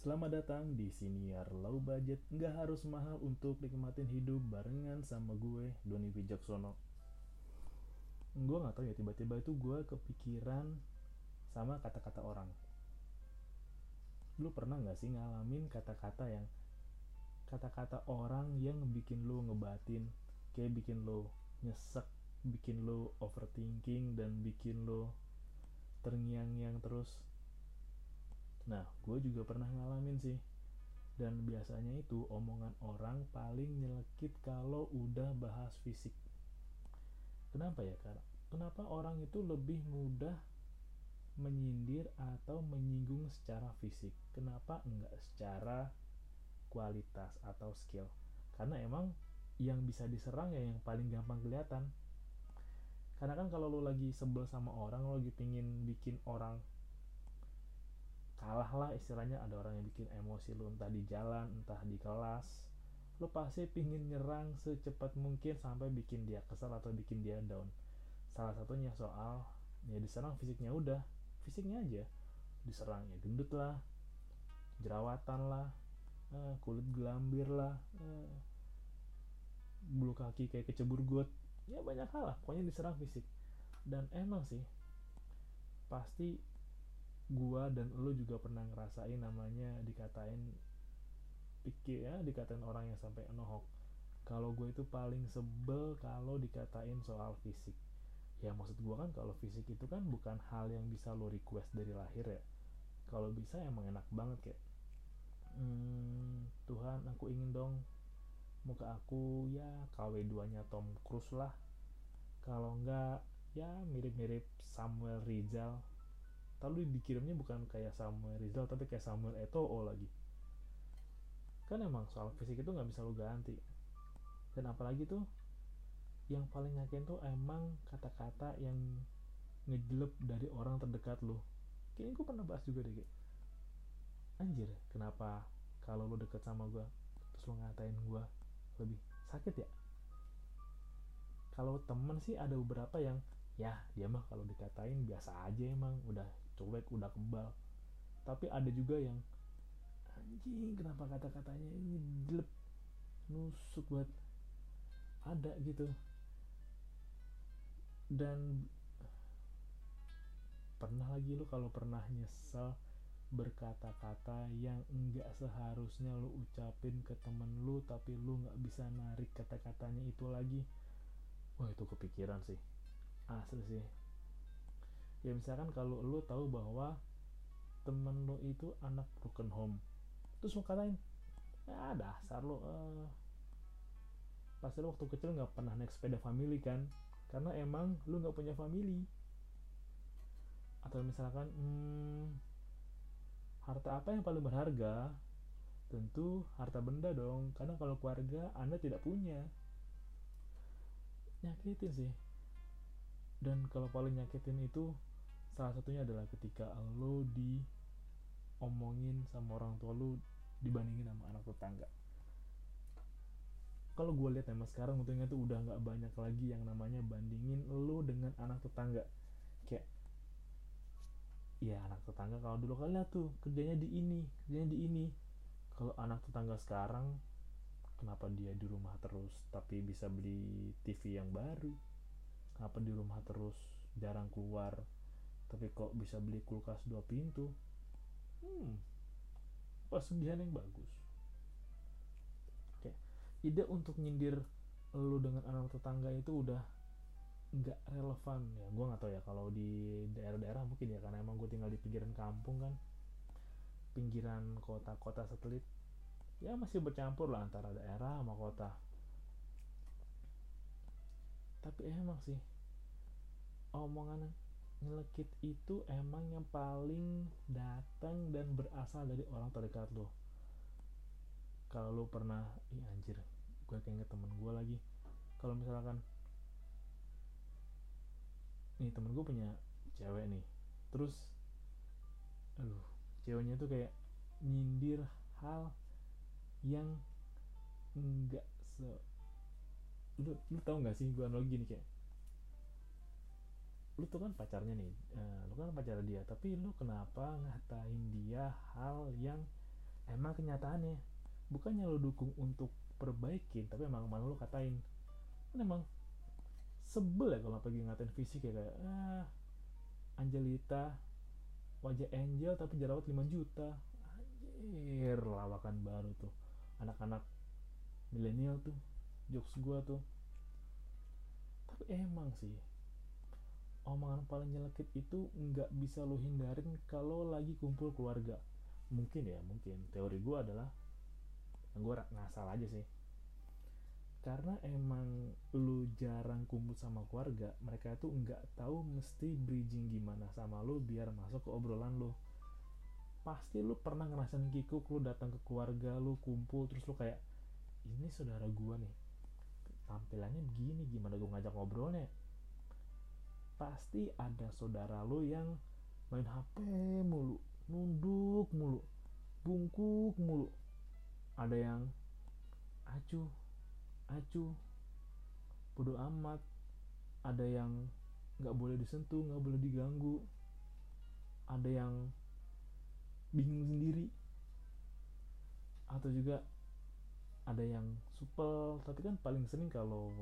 Selamat datang di Siniar Low Budget. Nggak harus mahal untuk nikmatin hidup barengan sama gue, Doni Wijaksono. Gue gak tahu ya, tiba-tiba itu gue kepikiran sama kata-kata orang. Lu pernah gak sih ngalamin kata-kata yang Kata-kata orang yang bikin lu ngebatin Kayak bikin lu nyesek Bikin lu overthinking Dan bikin lu terngiang-ngiang terus Nah, gue juga pernah ngalamin sih. Dan biasanya itu omongan orang paling nyelekit kalau udah bahas fisik. Kenapa ya, Kak? Kenapa orang itu lebih mudah menyindir atau menyinggung secara fisik? Kenapa enggak secara kualitas atau skill? Karena emang yang bisa diserang ya yang paling gampang kelihatan. Karena kan kalau lo lagi sebel sama orang, lo lagi pingin bikin orang kalah lah istilahnya ada orang yang bikin emosi lu entah di jalan entah di kelas. Lu pasti pingin nyerang secepat mungkin sampai bikin dia kesal atau bikin dia down. Salah satunya soal ya diserang fisiknya udah fisiknya aja. Diserang ya gendut lah jerawatan lah eh, kulit gelambir lah eh, bulu kaki kayak kecebur got. Ya banyak hal lah pokoknya diserang fisik. Dan emang sih pasti gua dan lu juga pernah ngerasain namanya dikatain pikir ya dikatain orang yang sampai nohok. Kalau gue itu paling sebel kalau dikatain soal fisik. Ya maksud gue kan kalau fisik itu kan bukan hal yang bisa lo request dari lahir ya. Kalau bisa emang enak banget kayak hmm, Tuhan aku ingin dong muka aku ya KW2 nya Tom Cruise lah. Kalau enggak ya mirip-mirip Samuel Rizal lalu dikirimnya bukan kayak Samuel Rizal tapi kayak Samuel Eto'o lagi. Kan emang soal fisik itu nggak bisa lo ganti. Dan apalagi tuh yang paling nyakitin tuh emang kata-kata yang ngejelep dari orang terdekat lo kayaknya gue pernah bahas juga deh kayak anjir kenapa kalau lo deket sama gue terus lo ngatain gue lebih sakit ya? Kalau temen sih ada beberapa yang ya dia mah kalau dikatain biasa aja emang udah cuek udah kebal. Tapi ada juga yang anjing kenapa kata-katanya ini jelek nusuk buat ada gitu. Dan pernah lagi lu kalau pernah nyesel berkata-kata yang enggak seharusnya lu ucapin ke temen lu tapi lu nggak bisa narik kata-katanya itu lagi? Wah itu kepikiran sih. Asli sih ya misalkan kalau lo tahu bahwa temen lo itu anak broken home terus lo katain ya dasar lo uh, pasti lo waktu kecil nggak pernah naik sepeda family kan? Karena emang lo nggak punya family. Atau misalkan hmm, harta apa yang paling berharga? Tentu harta benda dong karena kalau keluarga anda tidak punya. Nyakitin sih. Dan kalau paling nyakitin itu salah satunya adalah ketika lo diomongin sama orang tua lo dibandingin sama anak tetangga. Kalau gue lihat emang sekarang untungnya tuh udah nggak banyak lagi yang namanya bandingin lo dengan anak tetangga. Kayak ya anak tetangga kalau dulu kalian tuh kerjanya di ini kerjanya di ini. Kalau anak tetangga sekarang kenapa dia di rumah terus tapi bisa beli TV yang baru? Kenapa di rumah terus jarang keluar tapi kok bisa beli kulkas dua pintu? Hmm. Pesugihan yang bagus. Oke. Ide untuk nyindir lu dengan anak tetangga itu udah nggak relevan ya. Gue nggak tahu ya kalau di daerah-daerah mungkin ya karena emang gue tinggal di pinggiran kampung kan. Pinggiran kota-kota satelit ya masih bercampur lah antara daerah sama kota. Tapi emang sih omongan nyelekit itu emang yang paling datang dan berasal dari orang terdekat lo. Kalau lo pernah ih anjir gue kayak temen gue lagi. Kalau misalkan nih temen gue punya cewek nih. Terus aduh ceweknya tuh kayak nyindir hal yang enggak se lu lu tau gak sih gue analogi nih kayak lu tuh kan pacarnya nih uh, lu kan pacar dia tapi lu kenapa ngatain dia hal yang emang kenyataannya? Bukannya lo dukung untuk perbaikin tapi emang malah lo katain. Kan emang sebel ya kalau pergi ngatain fisik ya kayak ah Angelita wajah angel tapi jerawat 5 juta. Anjir lawakan baru tuh anak-anak milenial tuh jokes gua tuh. Tapi emang sih omongan paling nyelekit itu nggak bisa lo hindarin kalau lagi kumpul keluarga. Mungkin ya mungkin. Teori gua adalah gue ngasal aja sih. Karena emang lu jarang kumpul sama keluarga mereka tuh nggak tahu mesti bridging gimana sama lu biar masuk ke obrolan lu. Pasti lu pernah ngerasain kikuk lu datang ke keluarga lu kumpul terus lu kayak ini saudara gua nih. Tampilannya begini gimana gua ngajak ngobrolnya pasti ada saudara lu yang main HP mulu nunduk mulu bungkuk mulu. Ada yang acuh acuh bodo amat. Ada yang nggak boleh disentuh nggak boleh diganggu. Ada yang bingung sendiri. Atau juga ada yang supel. Tapi kan paling sering kalau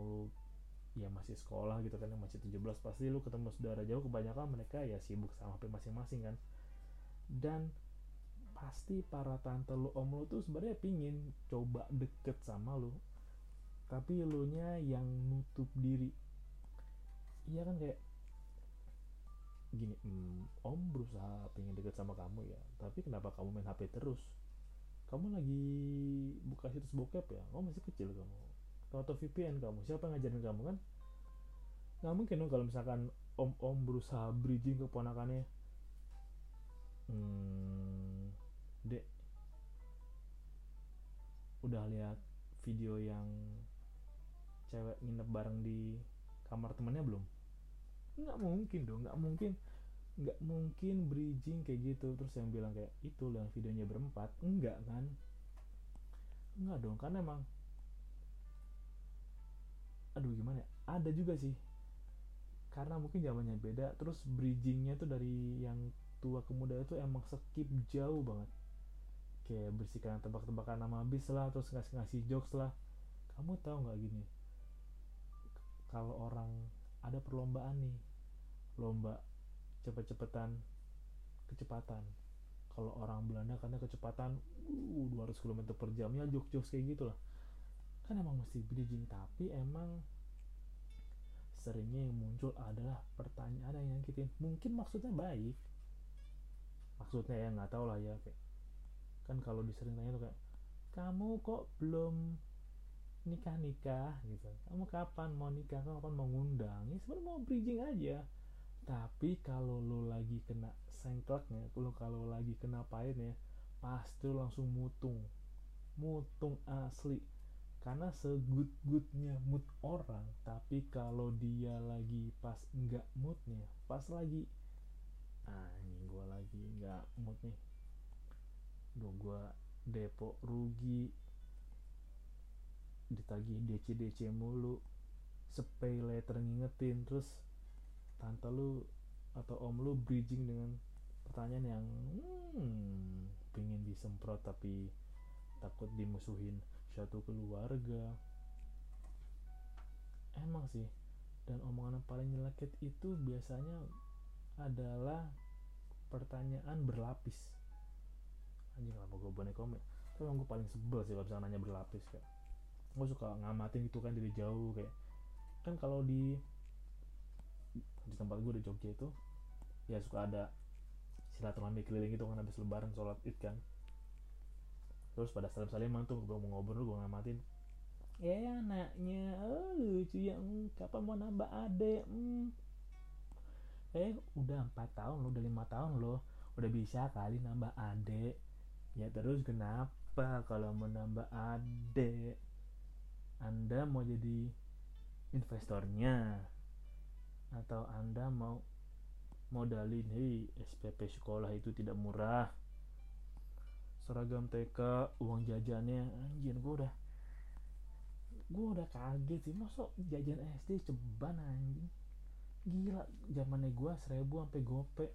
ya masih sekolah gitu kan masih 17 pasti lu ketemu saudara jauh kebanyakan mereka ya sibuk sama HP masing-masing kan. Dan pasti para tante lu om lu tuh sebenarnya pingin coba deket sama lu tapi lu nya yang nutup diri. Iya kan kayak gini mm, om berusaha pengen deket sama kamu ya tapi kenapa kamu main HP terus? Kamu lagi buka situs bokep ya? Kamu masih kecil kamu atau VPN kamu siapa yang ngajarin kamu kan? Nggak mungkin dong kalau misalkan om-om berusaha bridging ke ponakannya hmm, dek. Udah lihat video yang cewek nginep bareng di kamar temennya belum? Nggak mungkin dong nggak mungkin. Nggak mungkin bridging kayak gitu. Terus yang bilang kayak itu yang videonya berempat. Enggak kan? Enggak dong karena emang aduh gimana ya? Ada juga sih. Karena mungkin zamannya beda terus bridgingnya tuh dari yang tua ke muda itu emang skip jauh banget. Kayak bersihkan tebak-tebakan nama bis lah terus ngasih-ngasih jokes lah. Kamu tahu nggak gini? Kalau orang ada perlombaan nih lomba cepet-cepetan kecepatan. Kalau orang Belanda karena kecepatan uh 200 km per jamnya jokes-jokes kayak gitu lah kan emang mesti bridging tapi emang seringnya yang muncul adalah pertanyaan yang nyakitin. Mungkin maksudnya baik. Maksudnya ya nggak tahu lah ya kayak kan kalau disering tanya tuh kayak kamu kok belum nikah nikah gitu. Kamu kapan mau nikah? Kamu kapan mau ngundang? Ya sebenarnya mau bridging aja. Tapi kalau lo lagi kena sengkleknya kalau kalau lagi kena pahitnya pasti lo langsung mutung. Mutung asli karena segood goodnya mood orang tapi kalau dia lagi pas enggak moodnya pas lagi anjing gue lagi enggak mood nih. Duh gue depo rugi. Ditagih DC DC mulu sepele teringetin terus tante lu atau om lu bridging dengan pertanyaan yang hmm, pengen disemprot tapi takut dimusuhin suatu keluarga. Emang sih. Dan omongan yang paling nyelekit itu biasanya adalah pertanyaan berlapis. Anjing lama gue bonek komen? Tapi emang gue paling sebel sih kalau nanya berlapis kayak. Gue suka ngamatin gitu kan dari jauh kayak. Kan kalau di di tempat gue di Jogja itu ya suka ada silaturahmi keliling gitu kan habis lebaran sholat id kan terus pada salam saliman tuh gue mau ngobrol gue ngamatin. Ya anaknya oh, lucu ya hmm, kapan mau nambah adek hmm. eh udah empat tahun lo udah lima tahun lo udah bisa kali nambah adek ya terus kenapa kalau mau nambah adek anda mau jadi investornya atau Anda mau modalin hei SPP sekolah itu tidak murah seragam TK uang jajannya. Anjir gue udah gue udah kaget sih. Masuk jajan SD ceban anjing? Gila zamannya gue seribu sampai gope.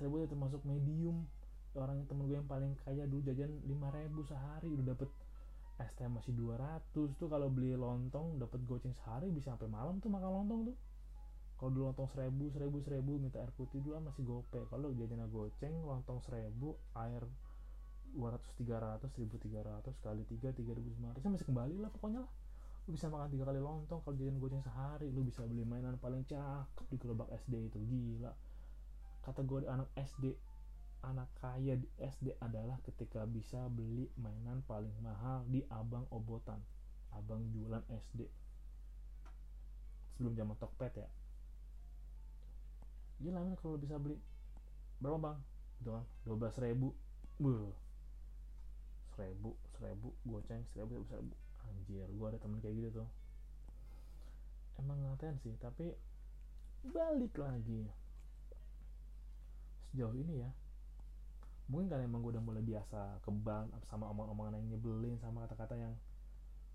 Seribu itu termasuk medium. Orang temen gue yang paling kaya dulu jajan 5000 sehari udah dapet es teh masih 200 tuh kalau beli lontong dapet goceng sehari bisa sampai malam tuh makan lontong tuh. Kalau dulu lontong seribu seribu seribu minta air putih dulu masih gope. Kalau jajannya goceng lontong seribu air 200 300 1300 kali 3 3500 masih kembali lah pokoknya lah. Lu bisa makan tiga kali lontong kalau jajan goceng sehari lu bisa beli mainan paling cakep di gerobak SD itu. Gila. Kategori anak SD anak kaya di SD adalah ketika bisa beli mainan paling mahal di abang obotan. Abang jualan SD sebelum zaman Tokped ya. Gila men kalau bisa beli. Berapa bang? Gitu kan 12 ribu. Buh. Seribu seribu goceng seribu seribu seribu. Anjir gue ada temen kayak gitu tuh. Emang ngatain sih tapi balik lagi. Sejauh ini ya mungkin karena emang gue udah mulai biasa kebal sama omong-omongan yang nyebelin sama kata-kata yang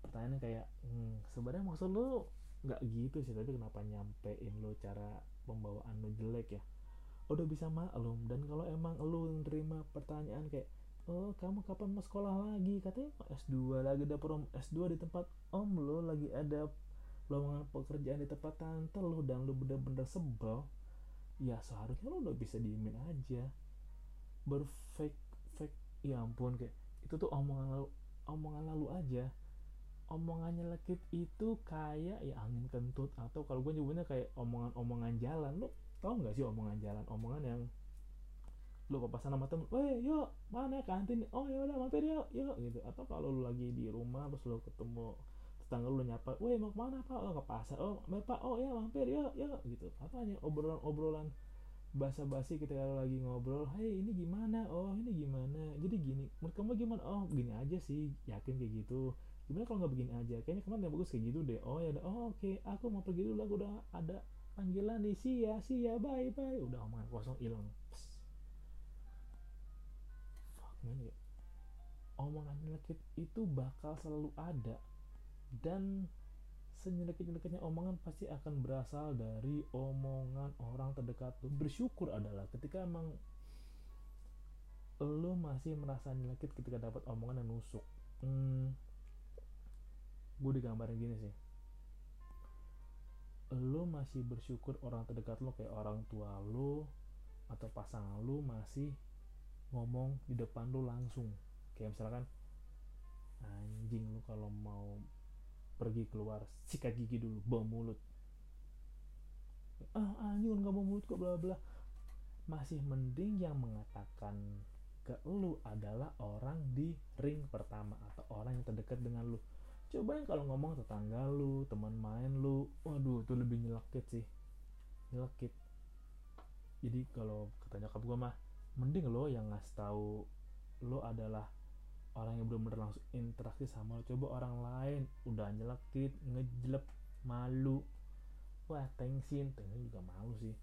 pertanyaannya kayak hmm, sebenarnya maksud lu nggak gitu sih tapi kenapa nyampein lo cara pembawaan lo jelek ya? Udah bisa maklum dan kalau emang lo nerima pertanyaan kayak oh kamu kapan mau sekolah lagi? Katanya S2 lagi ada prom S2 di tempat om lo lagi ada lowongan pekerjaan di tempat tante lo dan lo bener-bener sebel. Ya seharusnya lo udah bisa diemin aja. Berfake fake ya ampun kayak itu tuh omongan lalu omongan lalu aja. Omongannya lekit itu kayak ya angin kentut atau kalau gue nyebutnya kayak omongan-omongan jalan. Lo tau nggak sih omongan jalan? Omongan yang lu papasan sama temen, weh yuk mana kantin, oh ya udah mampir yuk, yuk gitu. Atau kalau lu lagi di rumah terus lu ketemu tetangga lu nyapa, weh mau ke mana pak? Oh ke pasar, oh mampir pak, oh ya mampir yuk, yuk gitu. Apa hanya obrolan-obrolan basa-basi kita kalau lagi ngobrol, hei ini gimana? Oh ini gimana? Jadi gini, menurut kamu gimana? Oh gini aja sih, yakin kayak gitu. Gimana kalau nggak begini aja? Kayaknya kemarin yang bagus kayak gitu deh. Oh ya, oh oke, okay. aku mau pergi dulu, aku udah ada panggilan nih, sih ya, sih ya, bye bye. Udah omongan kosong hilang gimana ya? Omongan nyelekit itu bakal selalu ada. Dan senyelekit-nyelekitnya omongan pasti akan berasal dari omongan orang terdekat lu. Bersyukur adalah ketika emang lo masih merasa nyelekit ketika dapat omongan yang nusuk. Hmm, gue digambarin gini sih. Lo masih bersyukur orang terdekat lo kayak orang tua lo atau pasangan lo masih ngomong di depan lu langsung. Kayak misalkan anjing lu kalau mau pergi keluar sikat gigi dulu bawa mulut. Ah anjing nggak bawa mulut kok bla bla masih mending yang mengatakan ke lu adalah orang di ring pertama atau orang yang terdekat dengan lu. Coba yang kalau ngomong tetangga lu teman main lu. Waduh itu lebih nyelekit sih. Nyelekit. Jadi kalau katanya nyokap gue mah mending lo yang ngasih tahu lo adalah orang yang benar-benar langsung interaksi sama lo. Coba orang lain udah nyelekit ngejelep malu. Wah tengsin tengsin juga malu sih.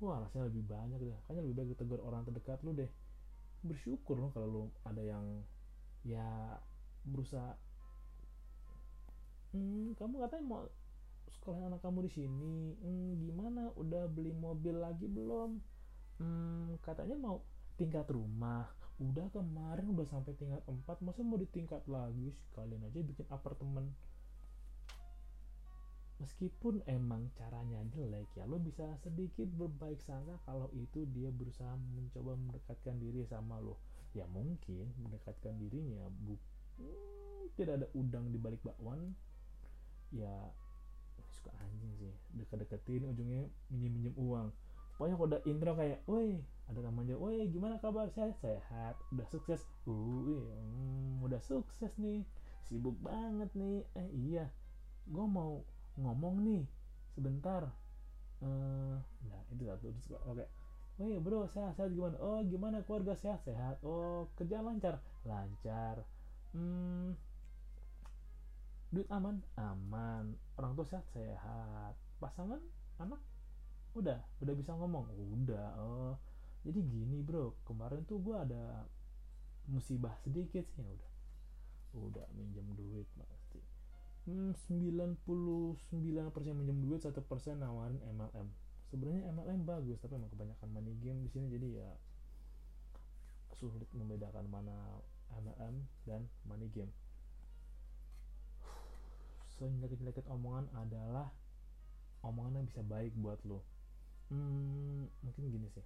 Wah rasanya lebih banyak deh. Kayaknya lebih baik tegur orang terdekat lo deh. Bersyukur lo kalau lo ada yang ya berusaha. Hmm, kamu katanya mau sekolah anak kamu di sini. Hmm, gimana? Udah beli mobil lagi belum? Hmm, katanya mau tingkat rumah. Udah kemarin udah sampai tingkat 4 masa mau di tingkat lagi? Sekalian aja bikin apartemen. Meskipun emang caranya jelek ya lo bisa sedikit berbaik sangka kalau itu dia berusaha mencoba mendekatkan diri sama lo. Ya mungkin mendekatkan dirinya bu hmm, tidak ada udang di balik bakwan. Ya suka anjing sih. Deket-deketin ujungnya minjem-minjem uang pokoknya kalau udah intro kayak woi ada namanya woi gimana kabar? Sehat? Sehat. Udah sukses. Uh hmm, udah sukses nih. Sibuk banget nih. Eh iya. Gue mau ngomong nih. Sebentar. Uh, nah itu satu. Terus oke. Woi bro sehat sehat gimana? Oh gimana? Keluarga sehat sehat. Oh kerjaan lancar? Lancar. Hmm, duit aman? Aman. Orang tua sehat? Sehat. Pasangan? Anak udah udah bisa ngomong. Udah oh. Jadi gini bro. Kemarin tuh gue ada musibah sedikit sih ya udah. Udah minjem duit pasti. Hmm, 99% minjem duit satu persen nawarin MLM sebenarnya MLM bagus tapi emang kebanyakan money game di sini. Jadi ya sulit membedakan mana MLM dan money game. Senyelekit-nyelekit omongan adalah omongan yang bisa baik buat lo hmm, mungkin gini sih.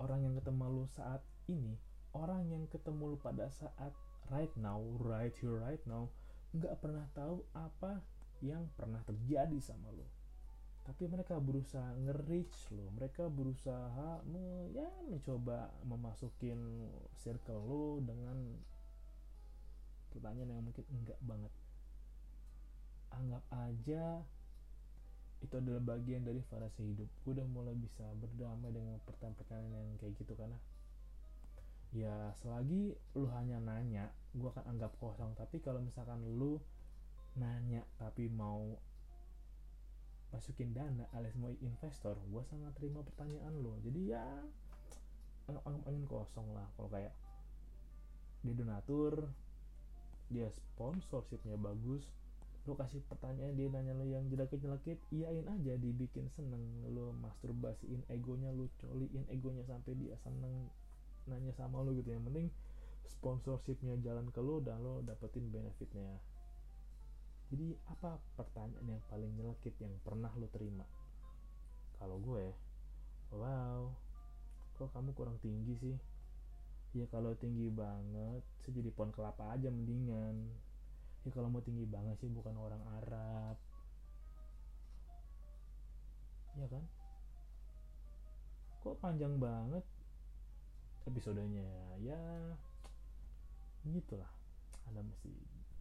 Orang yang ketemu lo saat ini orang yang ketemu lo pada saat right now right here right now nggak pernah tahu apa yang pernah terjadi sama lo tapi mereka berusaha nge-reach lo mereka berusaha me, ya mencoba memasukin circle lo dengan pertanyaan yang mungkin enggak banget. Anggap aja itu adalah bagian dari fase hidup. Gue udah mulai bisa berdamai dengan pertanyaan-pertanyaan yang kayak gitu karena ya selagi lu hanya nanya gue akan anggap kosong. Tapi kalau misalkan lu nanya tapi mau masukin dana alias mau investor gue sangat terima pertanyaan lo jadi ya anggap angin kosong lah. Kalau kayak dia donatur dia sponsorshipnya bagus lo kasih pertanyaan dia nanya lo yang jelekit jelekit iyain aja dibikin seneng. Lo masturbasiin egonya lo coliin egonya sampai dia seneng nanya sama lo gitu. Yang penting sponsorshipnya jalan ke lo dan lo dapetin benefitnya. Jadi apa pertanyaan yang paling nyelekit yang pernah lo terima? Kalau gue wow kok kamu kurang tinggi sih? Ya kalau tinggi banget saya jadi pohon kelapa aja mendingan ya kalau mau tinggi banget sih bukan orang Arab. Ya kan? Kok panjang banget? Episodenya ya gitulah anda mesti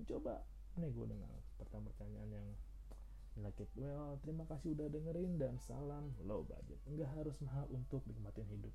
coba nego dengan pertanyaan-pertanyaan yang menyakit well. Terima kasih udah dengerin dan salam low budget. Nggak harus mahal untuk nikmatin hidup